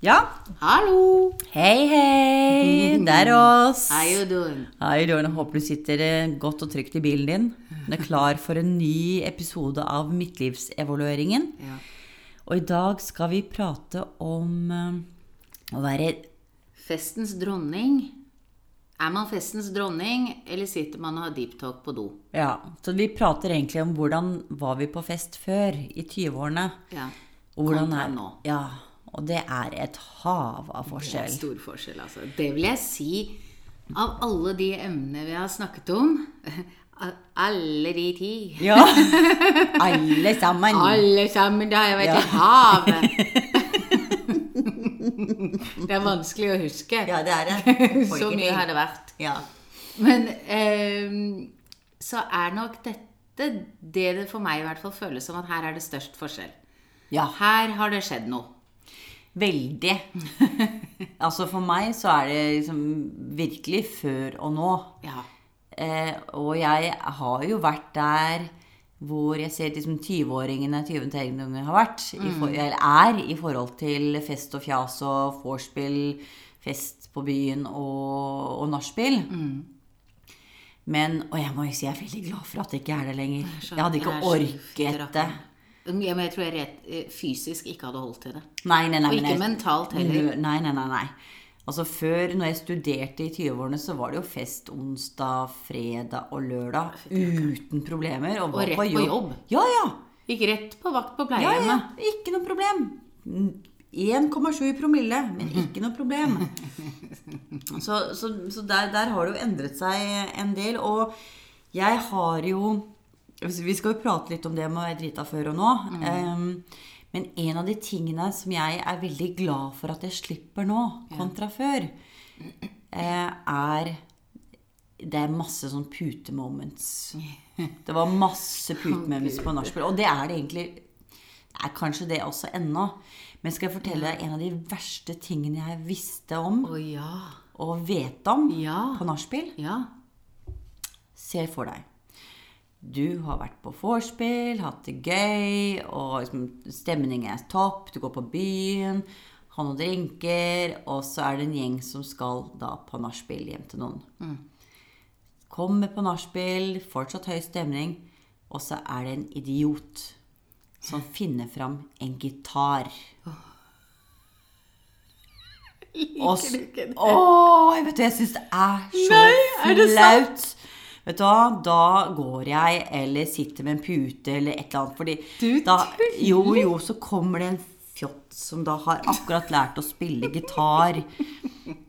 Ja. Hallo! Hei, hei. Det er oss. How you doing? Hei, Lorne. Håper du sitter eh, godt og trygt i bilen din. Du er klar for en ny episode av Midtlivsevalueringen. Ja. Og i dag skal vi prate om eh, å være Festens dronning. Er man festens dronning, eller sitter man og har deep talk på do? Ja, så vi prater egentlig om hvordan var vi på fest før, i 20-årene. Ja. Og hvordan er nå. Ja, og det er et hav av forskjell. Det er stor forskjell, altså. Det vil jeg si av alle de emnene vi har snakket om. Alle de ti. Ja. Alle sammen. Alle sammen, da har jeg vært Ja. i havet. det er vanskelig å huske. Ja, det er det. Så mye har det vært. Ja. Men ehm, så er nok dette det det for meg i hvert fall føles som at her er det størst forskjell. ja. Her har det skjedd noe. Veldig. altså for meg så er det liksom virkelig før og nå. Ja. Eh, og jeg har jo vært der hvor jeg ser liksom 20-åringene 20 unger har vært, i for, eller er, i forhold til fest og fjas og vorspiel, fest på byen og, og nachspiel. Men, og jeg må jo si jeg er veldig glad for at det ikke er det lenger. Jeg hadde ikke orket det. Men jeg tror jeg rett, eh, fysisk ikke hadde holdt til det. Nei, nei, nei. Og ikke jeg- mentalt heller. Nei, nei, nei. nei. Altså Før, når jeg studerte i 20-årene, så var det jo fest onsdag, fredag og lørdag uten problemer. Og, og rett på jobb. Ja, ja. Gikk rett på vakt på pleiehjemmet. ja, ja. Ikke noe problem. 1,7 i promille, men ikke noe problem. Så, så, så der, der har det jo endret seg en del. Og jeg har jo Vi skal jo prate litt om det med å være drita før og nå. Em, men en av de tingene som jeg er veldig glad for at jeg slipper nå, kontra før, eh, er Det er masse sånn putemoments. Det var masse putemoments på nachspiel. Og det er det egentlig det er kanskje det også ennå. Men skal jeg fortelle deg en av de verste tingene jeg visste om oh, ja. og vet om Ja. på nachspiel? Ja. Se for deg. Du har vært på vorspiel, hatt det gøy, og liksom, stemningen er topp. Du går på byen, har noen drinker, og så er det en gjeng som skal da på nachspiel hjem til noen. Kommer på nachspiel, fortsatt høy stemning, og så er det en idiot som finner fram en gitar. Og s- Åh, jeg vet du, jeg syns det er så Nei, er det flaut. Vet du hva, da går jeg eller sitter med en pute eller et eller annet. Fordi Du da, jo, jo, så kommer det en fjott som da har akkurat lært å spille gitar.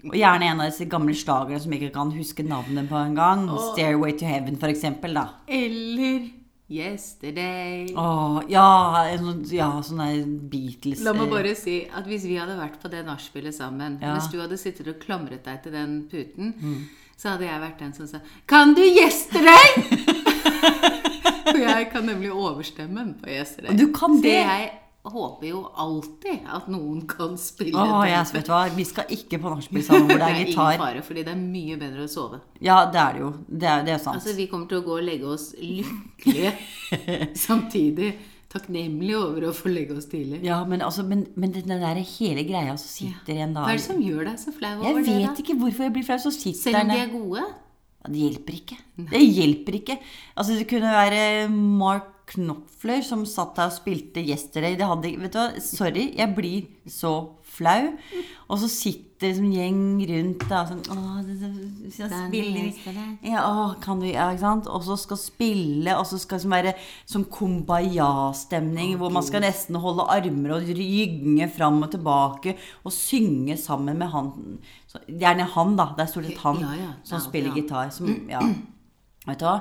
Og gjerne en av disse gamle slagerne som jeg ikke kan huske navnet på engang. Stairway to Heaven, for eksempel, da. Eller Yesterday. Åh, ja, en sånn, ja, sånn Beatles La meg bare si at hvis vi hadde vært på det nachspielet sammen, Ja. mens du hadde sittet og klamret deg til den puten, så hadde jeg vært den som sa 'Kan du yesterday?' For jeg kan nemlig overstemmen på yesterday. Du kan Så jeg håper jo alltid at noen kan spille Åh, jeg, vet du hva, Vi skal ikke på nachspiel sammen hvor det er ingen gitar. fare, fordi det er mye bedre å sove. Ja, det er det jo. Det er, det er sant. Altså, Vi kommer til å gå og legge oss lykkelige, samtidig takknemlige over å få legge oss tidlig. Ja, men, altså, men, men den der hele greia som sitter en da Hva er det som gjør deg så flau Jeg over det? vet ikke hvorfor jeg blir flau. Så sitter Selv om de er gode? Ja, Det hjelper ikke. Det hjelper ikke. Altså, det kunne være Mark Knopfler som satt der og spilte 'Yesterday'. Det hadde, vet du hva, Sorry, jeg blir så flau. Og så sitter liksom en gjeng rundt da, sånn Åh, det, det, skal spiller, ja, å, kan du, ja, ikke sant? Og så skal spille, og så skal det liksom være sånn kumbaya-stemning, hvor man skal nesten holde armer og rygge fram og tilbake, og synge sammen med han. Så, gjerne han, da. Det er stort sett han Ja, ja. som spiller gitar. Som, ja. Vet du hva?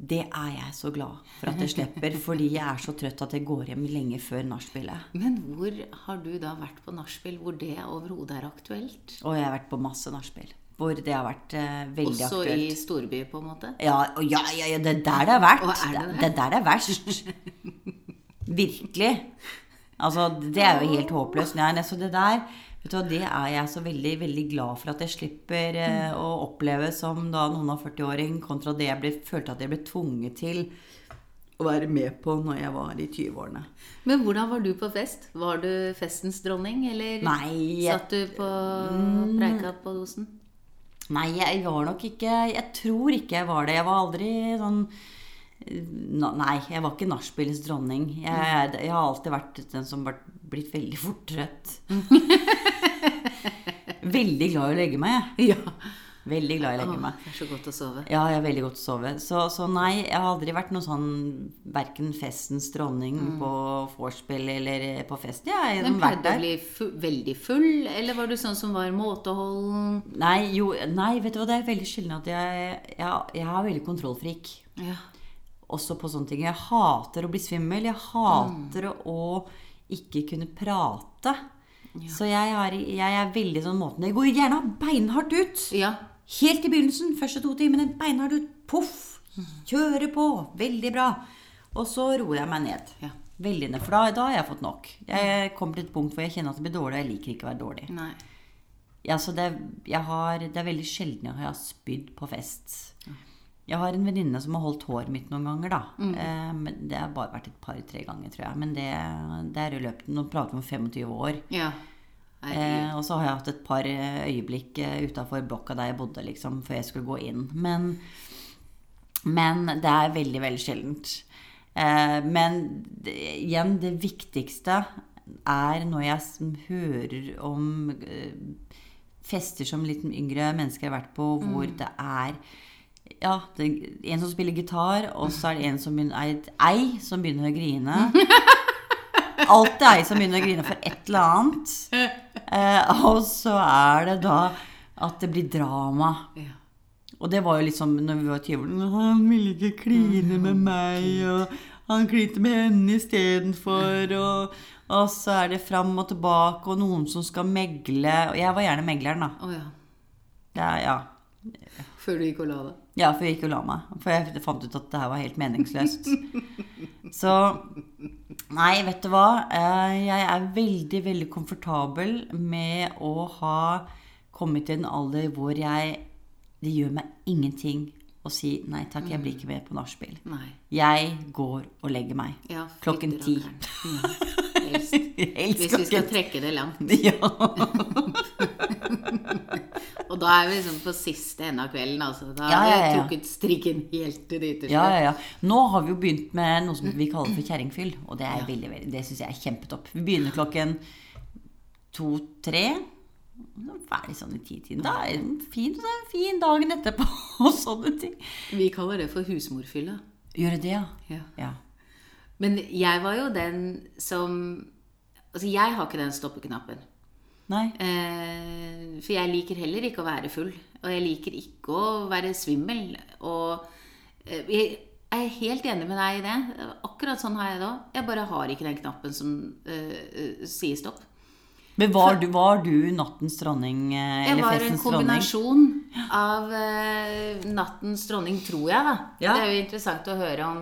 Det er jeg så glad for at jeg slipper, fordi jeg er så trøtt at jeg går hjem lenge før nachspielet. Men hvor har du da vært på nachspiel hvor det overhodet er aktuelt? Og jeg har vært på masse nachspiel. Hvor det har vært eh, veldig Også aktuelt. i storby, på en måte? Ja, og ja, ja, ja, det er der det har vært. Og er det det? det er der det er verst. Virkelig. Altså, det er jo helt håpløst. Nei, nei, så det der Vet du hva, Det er jeg så veldig veldig glad for at jeg slipper eh, å oppleve som da noen av 40-åring, kontra det jeg ble, følte at jeg ble tvunget til å være med på når jeg var i 20-årene. Men hvordan var du på fest? Var du festens dronning, eller Nei, jeg- satt du på preika på dosen? Nei, jeg var nok ikke Jeg tror ikke jeg var det. Jeg var aldri sånn Nei, jeg var ikke nachspielets dronning. Jeg, jeg har alltid vært den som har blitt veldig fort trøtt. veldig glad i å legge meg, jeg. Ja. Veldig glad i å legge meg. det er så godt å sove. Ja, jeg er veldig godt å sove. Så, så nei, jeg har aldri vært noen sånn verken festens dronning på vorspiel eller på fest. Jeg har pleide du å bli veldig full, eller var du sånn som var måteholden? Nei, jo, nei, vet du hva, det er veldig sjelden at jeg, jeg, jeg har veldig kontrollfrik. Ja. Også på sånne ting. Jeg hater å bli svimmel. Jeg hater å ikke kunne prate. Så jeg er, jeg er veldig sånn måten Det går gjerne beinhardt ut. ja. Helt i begynnelsen, første to timene, beinhardt ut. Poff! Kjøre på. Veldig bra. Og så roer jeg meg ned. Ja. Veldig ned. For da, da har jeg fått nok. Jeg kommer til et punkt hvor jeg kjenner at det blir dårlig, og jeg liker ikke å være dårlig. Nei. Ja, så det, jeg har, det er veldig sjelden jeg har spydd på fest. Jeg har en venninne som har holdt håret mitt noen ganger, da. Eh, men det har bare vært et par-tre ganger, tror jeg. Men det, det er i løpet Nå prater vi om 25 år. Ja. Eh, og så har jeg hatt et par eh, øyeblikk eh, utafor blokka der jeg bodde, liksom, før jeg skulle gå inn. Men, men det er veldig, veldig sjeldent. Eh, men det, igjen, det viktigste er når jeg hører om eh, fester som litt yngre mennesker har vært på, hvor det er ja, det, en som spiller gitar, og så er det en som begynner, ei, som begynner å grine. Alltid ei som begynner å grine for et eller annet. Eh, og så er det da at det blir drama. Ja. Og det var jo liksom når vi var 20 år Han ville ikke kline med meg, og han klinte med henne istedenfor. Og, og så er det fram og tilbake, og noen som skal megle. Og jeg var gjerne megleren, da. Ja, ja. Før du gikk og la deg. Ja, for jeg gikk og la meg. For jeg fant ut at det her var helt meningsløst. Så Nei, vet du hva. Eh, Jeg er veldig, veldig komfortabel med å ha kommet til en alder hvor jeg Det gjør meg ingenting å si nei takk, jeg blir ikke med på nachspiel. Jeg går og legger meg. Ja, Klokken ti. Ja, helst. Helst Hvis vi skal trekke det langt. Ja. Og da er vi liksom på siste ende av kvelden. Altså. Da Ja, har ja, vi trukket strikken helt til det ytterste. Ja, ja, ja. Nå har vi jo begynt med noe som vi kaller for kjerringfyll. Og det, er veldig, veldig, det syns jeg er kjempetopp. Vi begynner klokken to-tre. Ferdig sånn i titiden. Da er det fin, fin dagen etterpå og sånne ting. Vi kaller det for husmorfylla. Gjør det det, ja? Ja. Ja. Men jeg var jo den som Altså, jeg har ikke den stoppeknappen. Eh, for jeg liker heller ikke å være full. Og jeg liker ikke å være svimmel. Og eh, jeg er helt enig med deg i det. Akkurat sånn har jeg det òg. Jeg bare har ikke den knappen som eh, eh, sier stopp. Men var du, var du nattens dronning? eh, Jeg var en festens dronning? kombinasjon av eh, nattens dronning, tror jeg. da. Ja. Det er jo interessant å høre om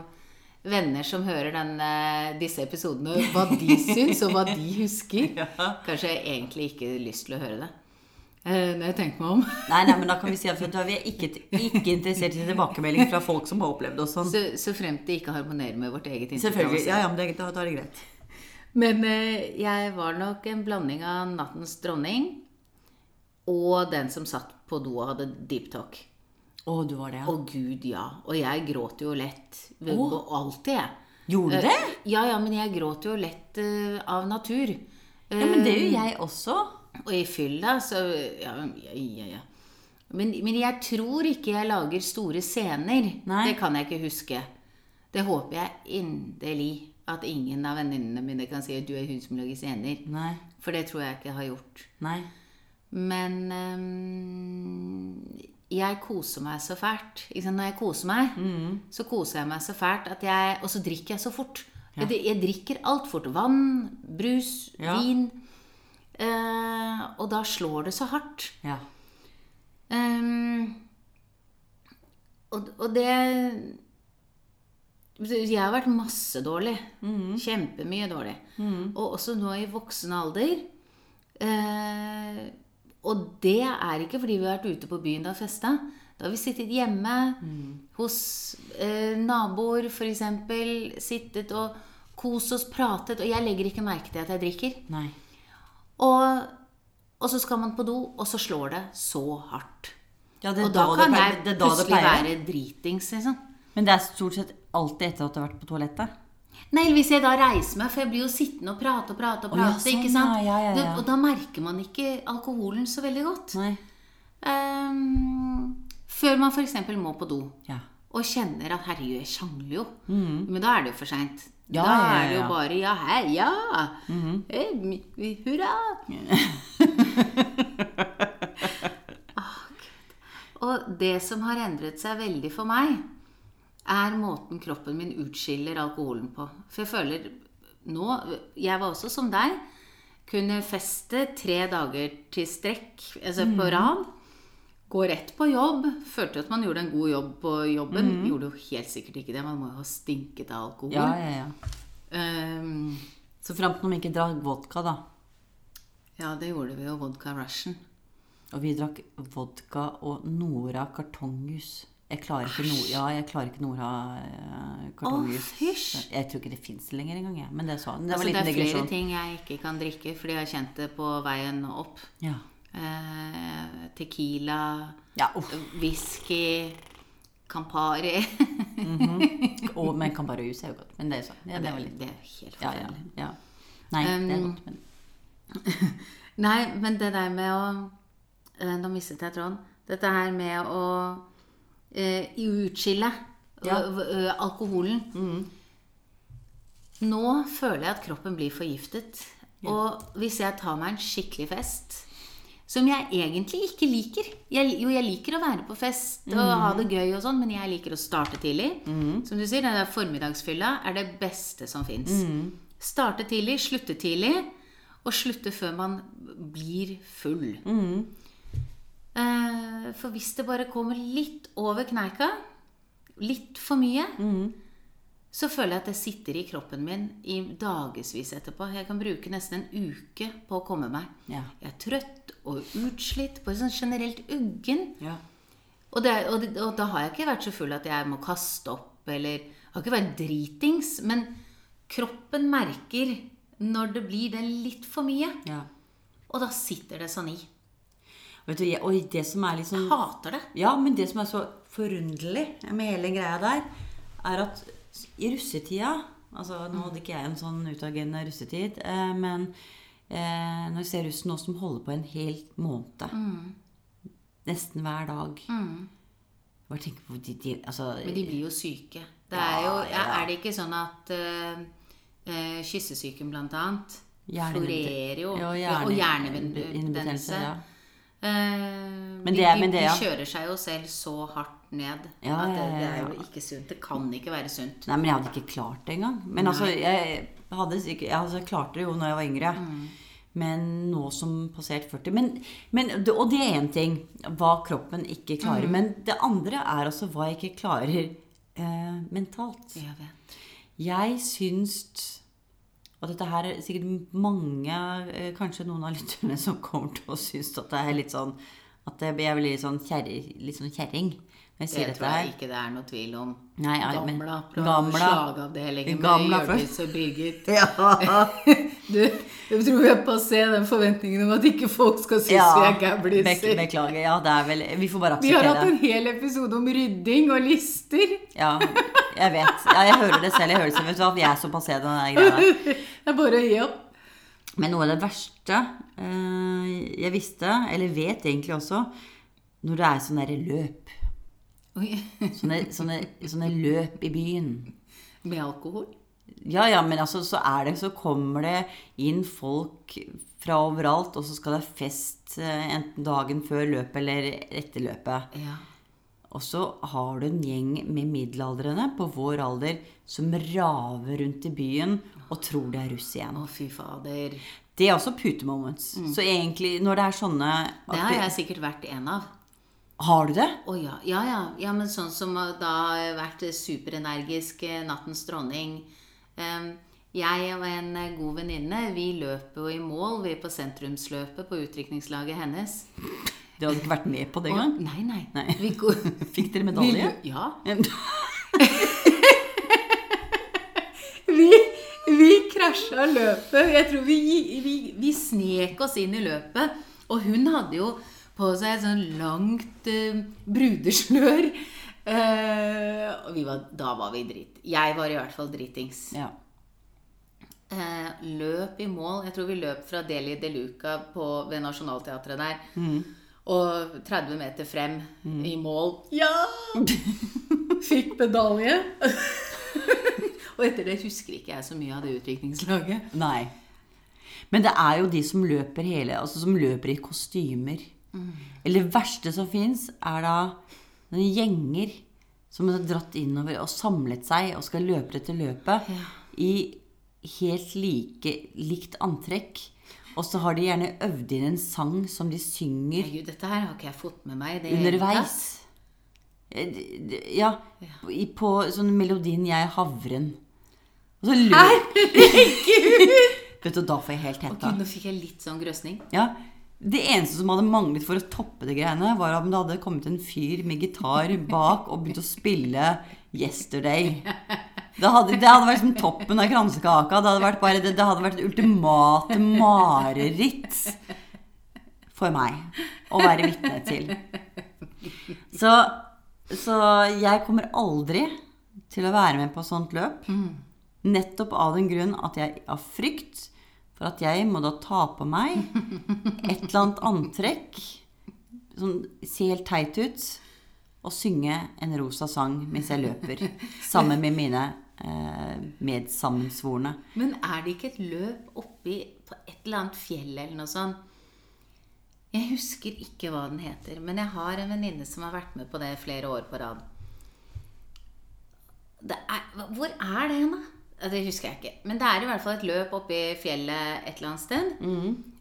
venner som hører den, eh, disse episodene, hva de syns, og hva de husker. Kanskje jeg egentlig ikke lyst til å høre det. eh, når jeg tenker meg om. Nei, nei, men da kan vi si at vi er ikke, ikke interessert i tilbakemelding fra folk som har opplevd det sånn. Så, så fremt det ikke harmonerer med vårt eget inntrykk. Selvfølgelig. Ja, ja, men det, da, da er det greit. Men eh, jeg var nok en blanding av nattens dronning og den som satt på do og hadde deep talk. Å, du var det, ja. Å gud, ja. Og jeg gråter jo lett. ved- og Alltid, jeg. Gjorde du det? Eh, Ja, ja, men jeg gråter jo lett eh, av natur. Ja, men det gjør jeg også. Og i fylla, så ja, ja, ja, ja. Men, men jeg tror ikke jeg lager store scener. Nei. Det kan jeg ikke huske. Det håper jeg inderlig at ingen av venninnene mine kan si at du er hun som lager scener. Nei. For det tror jeg ikke jeg har gjort. Nei. Men ehm, jeg koser meg så fælt. Når jeg koser meg, så koser jeg meg så fælt at jeg Og så drikker jeg så fort. Jeg, jeg drikker alt fort. Vann, brus, Ja. vin. Eh, og da slår det så hardt. Ja. Um, og, og det Jeg har vært masse dårlig. Kjempemye dårlig. Og også nå i voksen alder. Eh, og det er ikke fordi vi har vært ute på byen og festa. Da har vi sittet hjemme hos eh, naboer, f.eks. Sittet og kost oss, pratet. Og jeg legger ikke merke til at jeg drikker. Nei. Og, og så skal man på do, og så slår det så hardt. Ja, det og da, da kan pleier- jeg det det plutselig være dritings, liksom. Men det er stort sett alltid etter at du har vært på toalettet. Nei, hvis jeg da reiser meg, for jeg blir jo sittende og prate og prate og prate, sånn, ikke sant? ja, ja, ja, ja. Det- Og da merker man ikke alkoholen så veldig godt. Ehm, før man f.eks. må på do Ja. og kjenner at 'herregud, jeg sjangler jo'. Men da er det jo for seint. Mm. Da er det jo bare 'ja, hei, ja'. Eh, mi- mi- hurra. oh, og det som har endret seg veldig for meg, er måten kroppen min utskiller alkoholen på. For jeg føler nå Jeg var også som deg. Kunne feste tre dager til strekk, altså på rad. Gå rett på jobb. Følte at man gjorde en god jobb på jobben. Gjorde jo helt sikkert ikke det. Man må jo ha stinket av alkohol. Ja, ja, ja. Um, Så fram til de ikke drakk vodka, da. ja, det gjorde vi jo. Vodka Russian. Og vi drakk vodka og Nora kartonghus. Jeg klarer ikke, noe ja, jeg klarer ikke Nora eh, kartonghus. Oh, jeg tror ikke det fins lenger engang. jeg. Men det, så, det var Altså, det er flere ting jeg ikke kan drikke fordi jeg har kjent det på veien opp. Ja. Eh, tequila, ja uff. whisky, Campari. Og, men Camparus er jo godt. Men det er sånn. Ja, det var litt Det er helt Ja, ja. forferdelig. ja. Nei, det er Um, godt, men Nei, men det der med å eh, Nå mistet jeg tråden. Dette her med å eh, utskille Ja. alkoholen. Mm. Nå føler jeg at kroppen blir forgiftet. Og hvis jeg tar meg en skikkelig fest som jeg egentlig ikke liker jeg, Jo, jeg liker å være på fest og ha det gøy, og sånn, men jeg liker å starte tidlig. Som du sier, den der formiddagsfylla er det beste som fins. Starte tidlig, slutte tidlig, og slutte før man blir full. Eh, For hvis det bare kommer litt over kneika, litt for mye, så føler jeg at det sitter i kroppen min i dagevis etterpå. Jeg kan bruke nesten en uke på å komme meg. Ja. Jeg er trøtt og utslitt, bare sånn generelt uggen. ja. Og, det, og, det, og da har jeg ikke vært så full at jeg må kaste opp, eller jeg har ikke vært dritings, men kroppen merker når det blir det litt for mye. ja. Og da sitter det sånn i. Vet du, jeg, og det som er sånn Jeg hater det. Ja, men det som er så forunderlig med hele greia der, er at i russetida Altså, nå hadde ikke jeg en sånn utagerende russetid, eh, men eh, når jeg ser russen nå som holder på en hel måned Nesten hver dag Bare tenk på de, de Altså Men de blir jo syke. Det Ja, er jo ja. Er det ikke sånn at uh, kyssesyken blant annet florerer jo? Ja, Ja, og hjerne- hjernebetennelse. ja. Eh, Men det de, men det, ja. de kjører seg jo selv så hardt ned Ja, at det, det er jo ikke sunt. Det kan ikke være sunt. Nei, men jeg hadde ikke klart det engang. Men altså, jeg hadde Jeg altså, klarte det jo når jeg var yngre. Men nå som passert 40 men, men, Og det er én ting. Hva kroppen ikke klarer. Men det andre er altså hva jeg ikke klarer eh, mentalt. Jeg vet. Jeg syns Og dette her er sikkert mange, eh, kanskje noen av lytterne, som kommer til å synes at det er litt sånn At jeg blir litt sånn sånn kjerring. når jeg sier Det dette tror jeg her. ikke det er noe tvil om. Nei, ja, men- Gamla fra Gamla. slagavdelingen med Gamla fra- Hjørdis og Birgit. Ja. Du, jeg tror vi er passé den forventningen om at ikke folk skal synes vi er bek beklager. Ja, det er vel Vi får bare Vi har hatt akseptere en hel episode om rydding og lister. Ja, jeg vet. Ja, jeg hører det selv. Jeg hører det selv. Vet du hva, Vi er så passé, den der greia der. Det er bare å gi opp. Men noe av det verste eh, jeg visste, eller vet egentlig også, når det er sånn der løp. Sånne, sånne, sånne løp i byen. Med alkohol? Ja, ja, men altså, så er det Så kommer det inn folk fra overalt, og så skal det fest eh, enten dagen før løpet eller etter løpet. Ja. Og så har du en gjeng med middelaldrende på vår alder som raver rundt i byen og tror det er russ igjen. Å, fy fader. Det er også putemoments. Så egentlig, når det er sånne Det har jeg sikkert vært en av. Har du det? Å ja. Ja, ja. ja, men sånn som da har vært superenergisk, eh, nattens dronning. Um, Jeg og en eh, god venninne, vi løper jo i mål. Vi er på sentrumsløpet på utdrikningslaget hennes. Du hadde ikke vært med på det engang? nei, nei. Nei. Vi går, Fikk dere medalje? Vi... ja. Vi, vi krasja løpet. Jeg tror vi, vi, vi snek oss inn i løpet. Og hun hadde jo på seg et sånn langt eh, brudeslør. Eh, og vi var, da var vi drit. Jeg var i hvert fall dritings. Ja. Eh, løp i mål. Jeg tror vi løp fra Deli de Luca på, ved Nationaltheatret der. Og 30 meter frem i mål. Ja! Fikk medalje. og etter det husker ikke jeg så mye av det utviklingslaget. Nei. Men det er jo de som løper hele Altså som løper i kostymer. Eller det verste som fins, er da noen gjenger som har dratt innover og samlet seg og skal løpe etter løpet i helt like, likt antrekk. Og så har de gjerne øvd inn en sang som de synger Herregud, dette her har ikke jeg fått med meg. underveis. Eh, Ja, på sånn melodien 'Jeg er havren'. Og så løper Vet du, da får jeg helt hetta. Nå fikk jeg litt sånn grøsning. Ja, det eneste som hadde manglet for å toppe det greiene, var om det hadde kommet en fyr med gitar bak og begynt å spille 'Yesterday'. Det hadde, det hadde vært som toppen av kransekaka. Det hadde vært, bare, det, det hadde vært et ultimate mareritt for meg å være vitne til. Så, så jeg kommer aldri til å være med på sånt løp. Nettopp av den grunn at jeg har frykt for at jeg må da ta på meg et eller annet antrekk som ser helt teit ut, og synge en rosa sang mens jeg løper sammen med mine eh, medsammensvorne. Men er det ikke et løp oppi på et eller annet fjell eller noe sånt? Jeg husker ikke hva den heter, men jeg har en venninne som har vært med på det flere år på rad. Er, hvor er det hen, da? Det husker jeg ikke. Men det er i hvert fall et løp oppi fjellet et eller annet sted.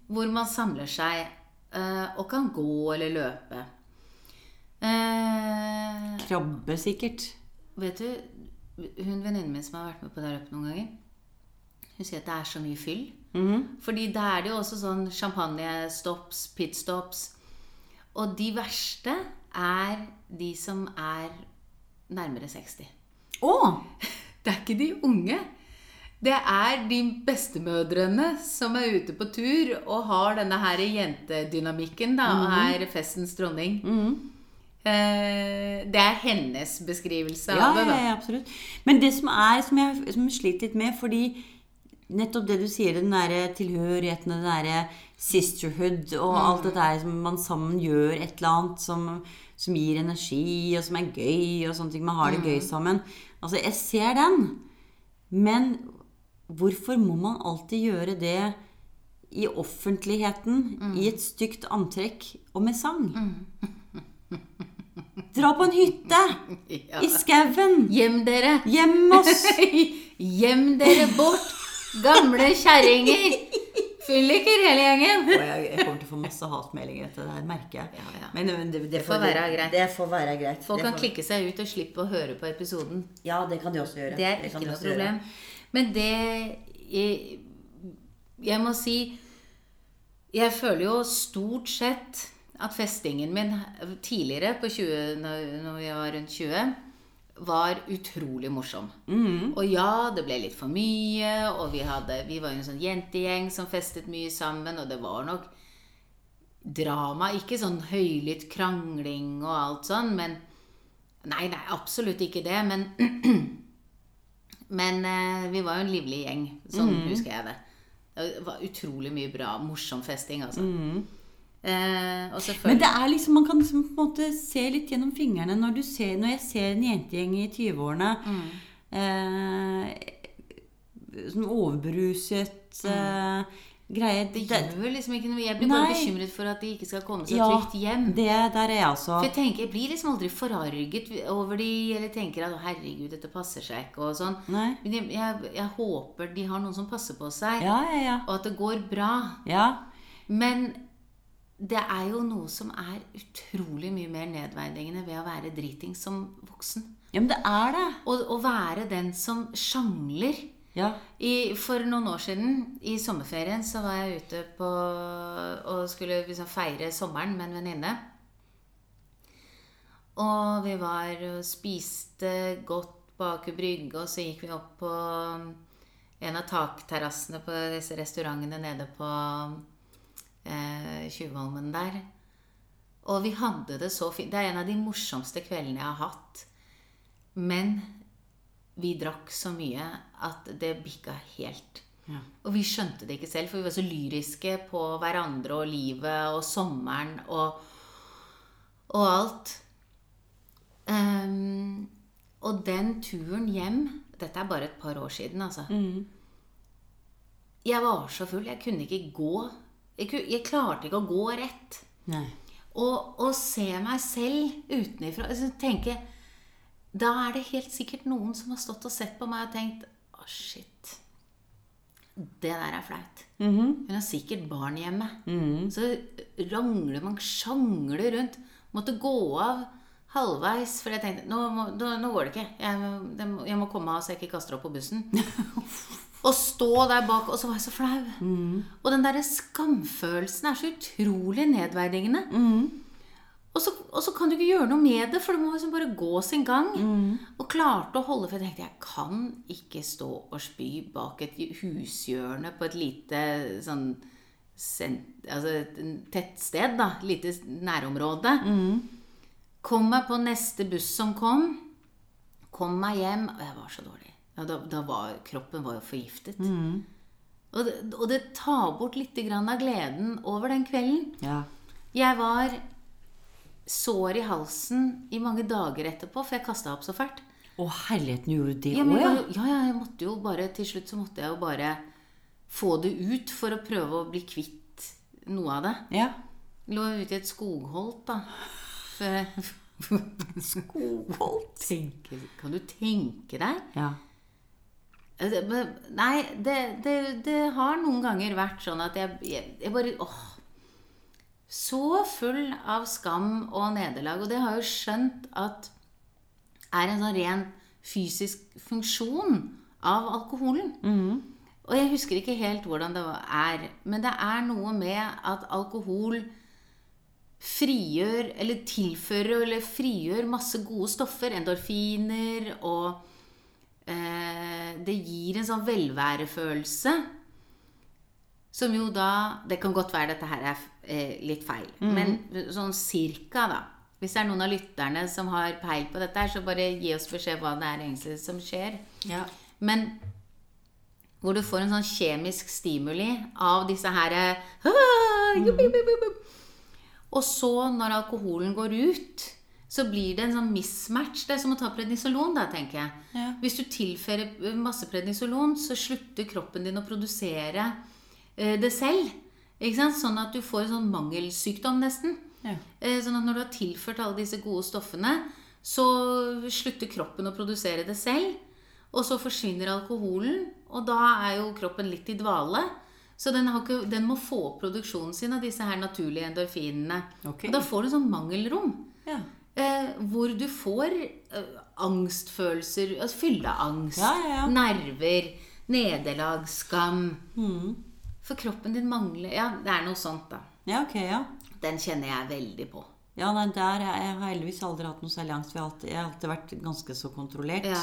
Hvor man samler seg uh, og kan gå eller løpe. Uh, Krabbe, sikkert. Vet du, hun venninnen min som har vært med på det løpet noen ganger, hun sier at det er så mye fyll. Fordi da er det jo også sånn champagnestops, pitstops. Og de verste er de som er nærmere 60. Å! Det er ikke de unge. Det er de bestemødrene som er ute på tur og har denne her jentedynamikken da, og er festens dronning. Eh, det er hennes beskrivelse Ja, av det. da. ja, absolutt. Men det som er, som jeg, som sliter litt med, fordi nettopp det du sier, den derre tilhørigheten, den derre sisterhood og alt det der som man sammen gjør et eller annet som, som gir energi, og som er gøy, og sånne ting. Man har det gøy sammen. Altså, jeg ser den. Men hvorfor må man alltid gjøre det i offentligheten, i et stygt antrekk og med sang? Dra på en hytte! Ja. I skauen! Gjem dere! Hjem oss! Gjem dere bort, gamle kjerringer! Fylliker, hele gjengen. Og jeg, jeg kommer til å få masse hatmeldinger etter det her, merker jeg. Ja, ja. Men det, det, får være greit. Det får være greit. Folk kan får- klikke seg ut og slippe å høre på episoden. Ja, det kan de også gjøre. Det er ikke noe problem. gjøre. Men det jeg, jeg må si Jeg føler jo stort sett at festingen min tidligere, på 20, når når jeg var rundt 20, var utrolig morsom. Og ja, det ble litt for mye, og vi, hadde, vi var jo en sånn jentegjeng som festet mye sammen, og det var nok drama. Ikke sånn høylytt krangling og alt sånn, men Nei, nei, absolutt ikke det, men Men eh, vi var jo en livlig gjeng. Sånn husker jeg det. Det var utrolig mye bra, morsom festing, altså. Eh, Men det er liksom, man kan liksom på en måte se litt gjennom fingrene når, du ser, når jeg ser en jentegjeng i 20-årene eh, Sånn overbruset eh, greie Det gjør liksom ikke noe. Jeg blir bare bekymret for at de ikke skal komme seg Ja, trygt hjem. det der er jeg altså For jeg tenker, jeg blir liksom aldri forarget over de, eller tenker at «Å, herregud, dette passer seg ikke, og sånn. Nei. Men jeg, jeg, jeg håper de har noen som passer på seg, Ja, ja, ja. og at det går bra. ja. Men det er jo noe som er utrolig mye mer nedverdigende ved å være driting som voksen. Ja, men det er det. Og å være den som sjangler. Ja. I, for noen år siden, i sommerferien, så var jeg ute på og skulle liksom feire sommeren med en venninne. Og vi var og spiste godt bak Brygge, og så gikk vi opp på en av takterrassene på disse restaurantene nede på eh, Tjuvholmen der. Og vi hadde det så fint. Det er en av de morsomste kveldene jeg har hatt. Men vi drakk så mye at det bikka helt. Ja. Og vi skjønte det ikke selv, for vi var så lyriske på hverandre og livet og sommeren og, og alt. Um, og den turen hjem Dette er bare et par år siden, altså. Jeg var så full. Jeg kunne ikke gå. Jeg, jeg klarte ikke å gå rett. Nei. Og å se meg selv utenifra altså, tenke, Da er det helt sikkert noen som har stått og sett på meg og tenkt Å, shit. Det der er flaut. Hun har sikkert barn hjemme. Så rangler man, sjangler rundt. Måtte gå av halvveis, for jeg tenkte nå, må, nå, nå går det ikke. Jeg, jeg må komme av så jeg ikke kaster opp på bussen. Og stå der bak, og så var jeg så flau. Og den derre skamfølelsen er så utrolig nedverdigende. Og, så, og så kan du ikke gjøre noe med det, for det må liksom bare gå sin gang. Og klarte å holde For jeg tenkte jeg kan ikke stå og spy bak et hushjørne på et lite sånn sent, altså et tettsted, da. Lite nærområde. Kom meg på neste buss som kom. Kom meg hjem. Og jeg var så dårlig. Ja, da, da var kroppen var jo forgiftet. Og, det, og det tar bort litt grann av gleden over den kvelden. Ja. Jeg var sår i halsen i mange dager etterpå, for jeg kasta opp så fælt. Å, herligheten, gjorde du det òg, ja? ja, ja, jeg måtte jo bare Til slutt så måtte jeg jo bare få det ut for å prøve å bli kvitt noe av det. Ja. Lå ute i et skogholt, da. Skogholt? Kan du tenke deg? Ja. Altså, Nei, det, det, det har noen ganger vært sånn at jeg, jeg, jeg bare åh, Så full av skam og nederlag. Og det har jeg jo skjønt at er en sånn ren fysisk funksjon av alkoholen. Og jeg husker ikke helt hvordan det er, men det er noe med at alkohol frigjør, eller tilfører, eller frigjør masse gode stoffer. Endorfiner og Det gir en sånn velværefølelse. Som jo da Det kan godt være dette her er eh, litt feil, men sånn cirka, da. Hvis det er noen av lytterne som har peil på dette, her, så bare gi oss beskjed hva det er egentlig som skjer. Ja. Men hvor du får en sånn kjemisk stimuli av disse her ah, jupp, jupp, jupp. Og så, når alkoholen går ut, så blir det en sånn mismatch. Det er som å ta prednisolon, da, tenker jeg. Ja. Hvis du tilfører masse prednisolon, så slutter kroppen din å produsere eh, det selv. Sånn at du får en sånn mangelsykdom, nesten. Ja. Eh, Sånn at når du har tilført alle disse gode stoffene, så slutter kroppen å produsere det selv. Og så forsvinner alkoholen, og da er jo kroppen litt i dvale. Så den, har ikke, den må få opp produksjonen sin av disse her naturlige endorfinene. Okay. Og da får du sånn mangelrom. Ja. Eh, hvor du får eh, angstfølelser, altså fylleangst, Ja, ja, ja. nerver, nederlag, skam. For kroppen din mangler Ja, det er noe sånt, da. ja, ok, ja. Den kjenner jeg veldig på. Ja, nei, der er, Jeg har heldigvis aldri hatt noe særlig angst. Jeg har alltid, jeg har alltid vært ganske så kontrollert. Ja.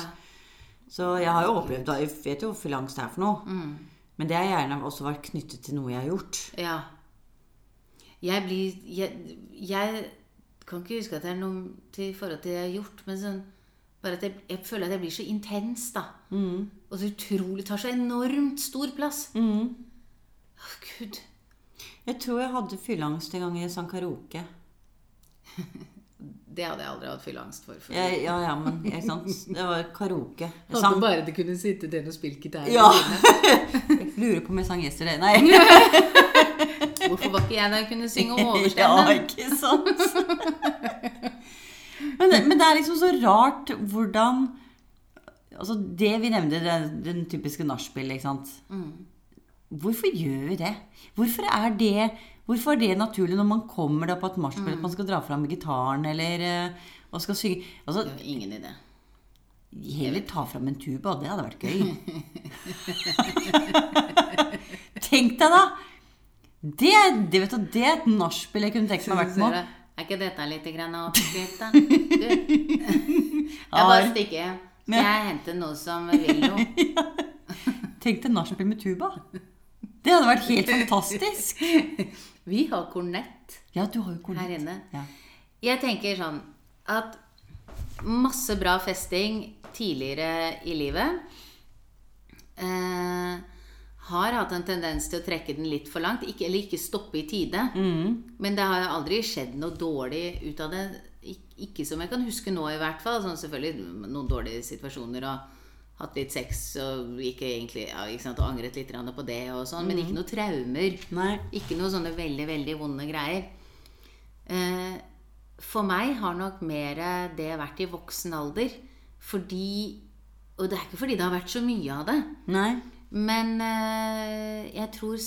Så jeg har jo opplevd Jeg vet jo hvor full angst er for noe. Men det har gjerne også vært knyttet til noe jeg har gjort. Ja. Jeg blir jeg, jeg kan ikke huske at det er noe til forhold til det jeg har gjort, men sånn bare at jeg, jeg føler at jeg blir så intens, da. Og så utrolig Tar så enormt stor plass. Å, Gud. Jeg tror jeg hadde fylleangst en gang jeg sang karaoke. Det hadde jeg aldri hatt fylleangst for. for. Ja, ja, ja, men ikke sant? Det var karaoke. Jeg Hadde sang bare det kunne sitte den og spille gitar. Ja! Lurer på om jeg sang 'Yesterday'. Nei. Hvorfor var ikke jeg der og kunne synge Ja, overstemme? ikke sant? Men det, men det er liksom så rart hvordan Altså det vi nevnte, den, den typiske nachspiel, ikke sant. Hvorfor gjør vi det? Hvorfor er det Hvorfor er det naturlig når man kommer da på et nachspiel at man skal dra fram gitaren eller eh, og skal synge Altså, Jeg har ingen idé. Heller ta fram en tuba. Det hadde vært gøy. Tenk deg, da! Det, det, vet du, det er et nachspiel jeg kunne tenkt meg å vært med på. Er ikke dette litt oppskrift, da? Du, jeg bare stikker. Skal jeg hente noe som vil noe? Tenk deg nachspiel med tuba. Det hadde vært helt fantastisk. Vi har kornett Ja, du har jo kornett. her inne. Ja. Jeg tenker sånn at masse bra festing tidligere i livet eh, har hatt en tendens til å trekke den litt for langt. Ikke, eller ikke stoppe i tide. Men det har aldri skjedd noe dårlig ut av det. Ik ikke som jeg kan huske nå, i hvert fall. Sånn selvfølgelig noen dårlige situasjoner og hatt litt sex og ikke egentlig, ja, ikke sant, og angret litt på det og sånn. Men ikke noe traumer. Nei. Ikke noe sånne veldig, veldig vonde greier. Eh, for meg har nok mer det vært i voksen alder. Fordi Og det er ikke fordi det har vært så mye av det. Nei. Men eh, jeg tror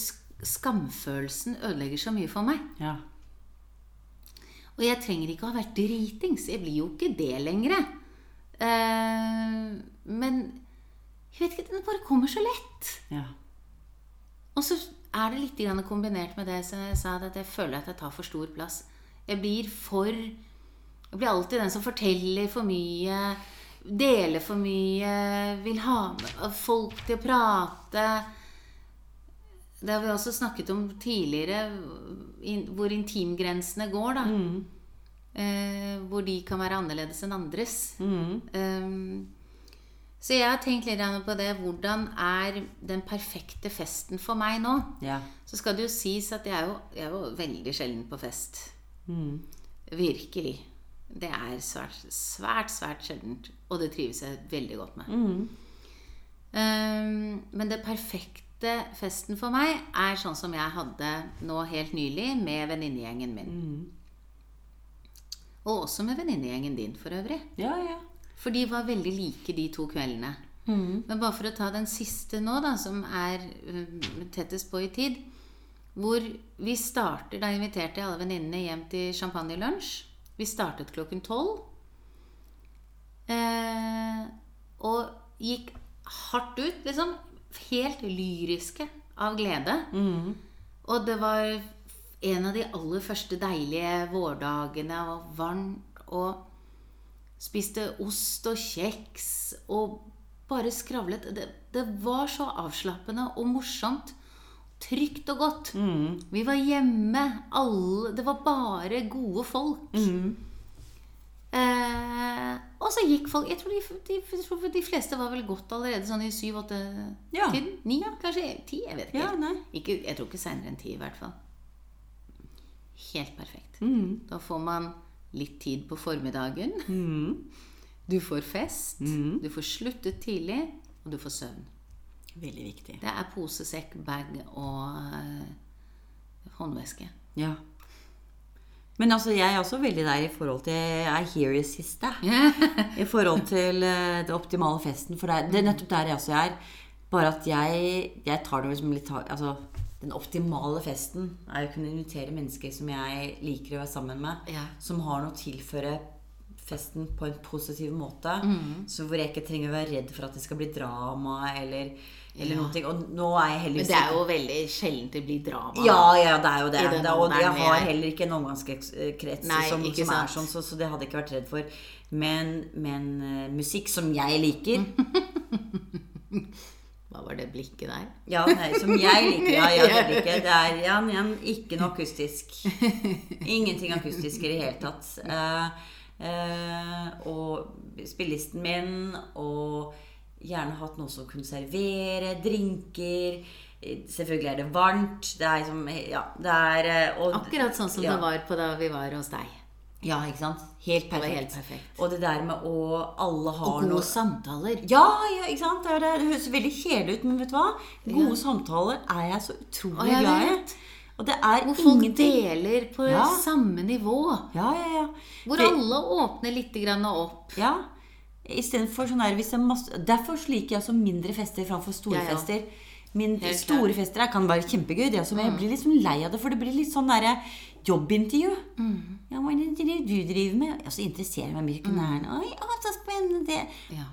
skamfølelsen ødelegger så mye for meg. Ja. Og jeg trenger ikke å ha vært dritings. Jeg blir jo ikke det lenger. Eh, men jeg vet ikke, den bare kommer så lett. Ja. Og så er det litt grann kombinert med det som jeg sa, at jeg føler at jeg tar for stor plass. Jeg blir for Jeg blir alltid den som forteller for mye, deler for mye, vil ha med folk til å prate. Det har vi også snakket om tidligere, hvor intimgrensene går, da. Eh, hvor de kan være annerledes enn andres. Um, så jeg har tenkt litt på det. Hvordan er den perfekte festen for meg nå? Ja. Så skal det jo sies at jeg er jo, jeg er jo veldig sjelden på fest. Virkelig. Det er svært, svært, svært sjeldent. Og det trives jeg veldig godt med. Um, men det perfekte festen for meg er sånn som jeg hadde nå helt nylig med venninnegjengen min. Og også med venninnegjengen din, for øvrig. Ja, ja. For de var veldig like, de to kveldene. Men bare for å ta den siste nå, da, som er tettest på i tid Hvor vi starter Da inviterte jeg alle venninnene hjem til champagnelunsj. Vi startet klokken tolv. Eh, og gikk hardt ut, liksom. Helt lyriske av glede. Og det var en av de aller første deilige vårdagene, og varmt, og spiste ost og kjeks og bare skravlet. Det, det var så avslappende og morsomt. Trygt og godt. Vi var hjemme, alle Det var bare gode folk. Eh, og så gikk folk Jeg tror de, de, de, de fleste var vel gått allerede sånn i syv-åtte-tiden. Ja. Ni, kanskje ti. Jeg vet ikke. Ja, ikke jeg tror ikke seinere enn ti, i hvert fall. Helt perfekt. Mm. Da får man litt tid på formiddagen. Du får fest. Mm. Du får sluttet tidlig, og du får søvn. Veldig viktig. Det er pose, sekk, bag og uh, håndveske. Ja. Men altså, jeg er også veldig der i forhold til I hear you, siste. I forhold til uh, det optimale festen. For det det er nettopp der jeg også er. Bare at jeg, jeg tar det liksom litt Altså, den optimale festen er å kunne invitere mennesker som jeg liker å være sammen med. Ja. Som har noe å tilføre festen på en positiv måte. Mm. Så hvor jeg ikke trenger å være redd for at det skal bli drama eller, eller noen ting. Og nå er jeg Men det er jo veldig sjelden det blir drama. ja, ja, det er jo det. Det og jeg har er. heller ikke en omgangskrets Nei, som, som er sånn, så, så det hadde jeg ikke vært redd for. Men, men uh, musikk som jeg liker Hva var det blikket der? Ja, nei, som jeg liker. Ja, ja, det, blikket, Det er ja, igjen, ikke noe akustisk. Ingenting akustisk i det hele tatt. Uh, uh, og spillelisten min, og gjerne hatt noe som kunne servere, drinker. Eh, Selvfølgelig er det varmt. Det er liksom Ja, det er eh, og, Akkurat sånn som ja. det var på da vi var hos deg. Ja, ikke sant? Helt perfekt. helt perfekt. Og det der med å Alle har Og gode noe samtaler. ja, ja, ikke sant? Det, høres veldig kjedelig ut, men vet du hva? Gode samtaler er jeg så utrolig jeg glad i. Og det er Hvor folk ingenting deler på Ja. samme nivå. Ja, ja, ja. Hvor alle åpner litt grann opp. Ja. Istedenfor sånn her hvis det er masse Derfor liker jeg også mindre fester framfor store ja, ja. fester. Min store fester her kan være kjempegøy, det også, men jeg blir litt sånn lei av det. For det blir litt sånn derre jobbintervju. Ja, hva er det du driver med? Og så interesserer jeg meg mye i knærne. Oi, å, så spennende. det Ja.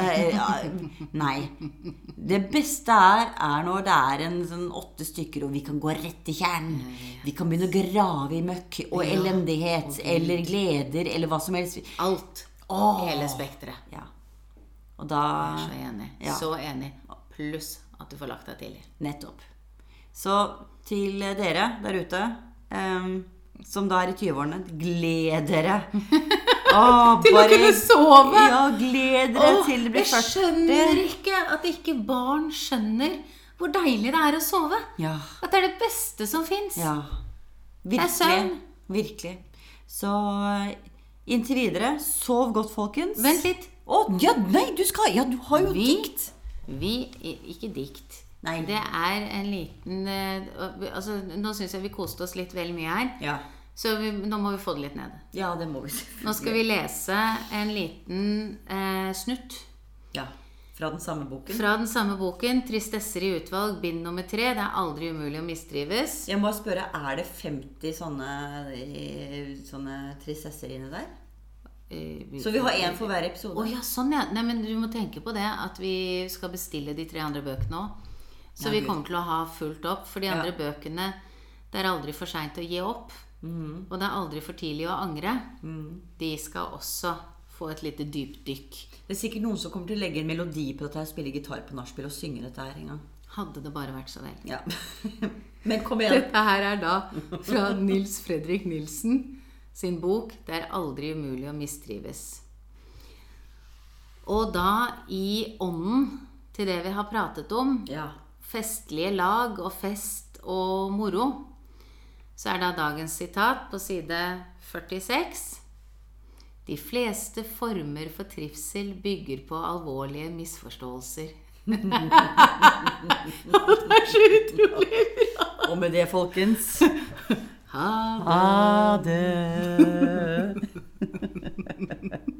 Eh, Nei. Det beste er, er når det er en sånn åtte stykker, og vi kan gå rett til kjernen. Vi kan begynne å grave i møkk og Ja. elendighet eller gleder eller hva som helst. Alt. Åh. Hele spekteret. Ja. Og da Så enig. Ja. Så enig. Pluss at du får lagt deg tidlig. Nettopp. Så til dere der ute um, som da er i 20-årene, gled dere. Oh, Til å kunne sove! Ja, gled dere oh, til det blir jeg skjønner ikke at ikke barn skjønner hvor deilig det er å sove. Ja. At det er det beste som fins. Ja. er Virkelig. søvn. Virkelig. Så inntil videre, sov godt, folkens. Vent litt. Å, ja, nei, du skal Ja, du har jo Vi, dikt. vi Ikke dikt. Nei. Det er en liten eh, altså, Nå syns jeg vi koste oss litt vel mye her. Ja. Så vi, nå må vi få det litt ned. ja, det må vi Nå skal vi lese en liten eh, snutt Ja. Fra den samme boken. fra den samme boken, 'Tristesser i utvalg', bind nummer tre. Det er aldri umulig å mistrives. Jeg må spørre, er det 50 sånne, sånne tristesser inni der? Eh, Så vi har én for hver episode? Oh, ja, sånn ja. Nei, men du må tenke på det at vi skal bestille de tre andre bøkene òg. Så Ja, vi kommer til å ha fullt opp. For de Ja. andre bøkene Det er aldri for seint å gi opp. Mm. Og det er aldri for tidlig å angre. De skal også få et lite dypdykk. Det er sikkert noen som kommer til å legge en melodi på dette her, spille gitar på nachspiel og synge dette her en gang. Hadde det bare vært så vel. Ja. Men kom igjen. Dette her er da fra Nils Fredrik Nilsen sin bok 'Det er aldri umulig å mistrives'. Og da i ånden til det vi har pratet om, Ja. festlige lag og fest og moro, så er da dagens sitat på side 46. De fleste former for trivsel bygger på alvorlige misforståelser. det er så utrolig bra! Og med det, folkens Ha det. Ha det.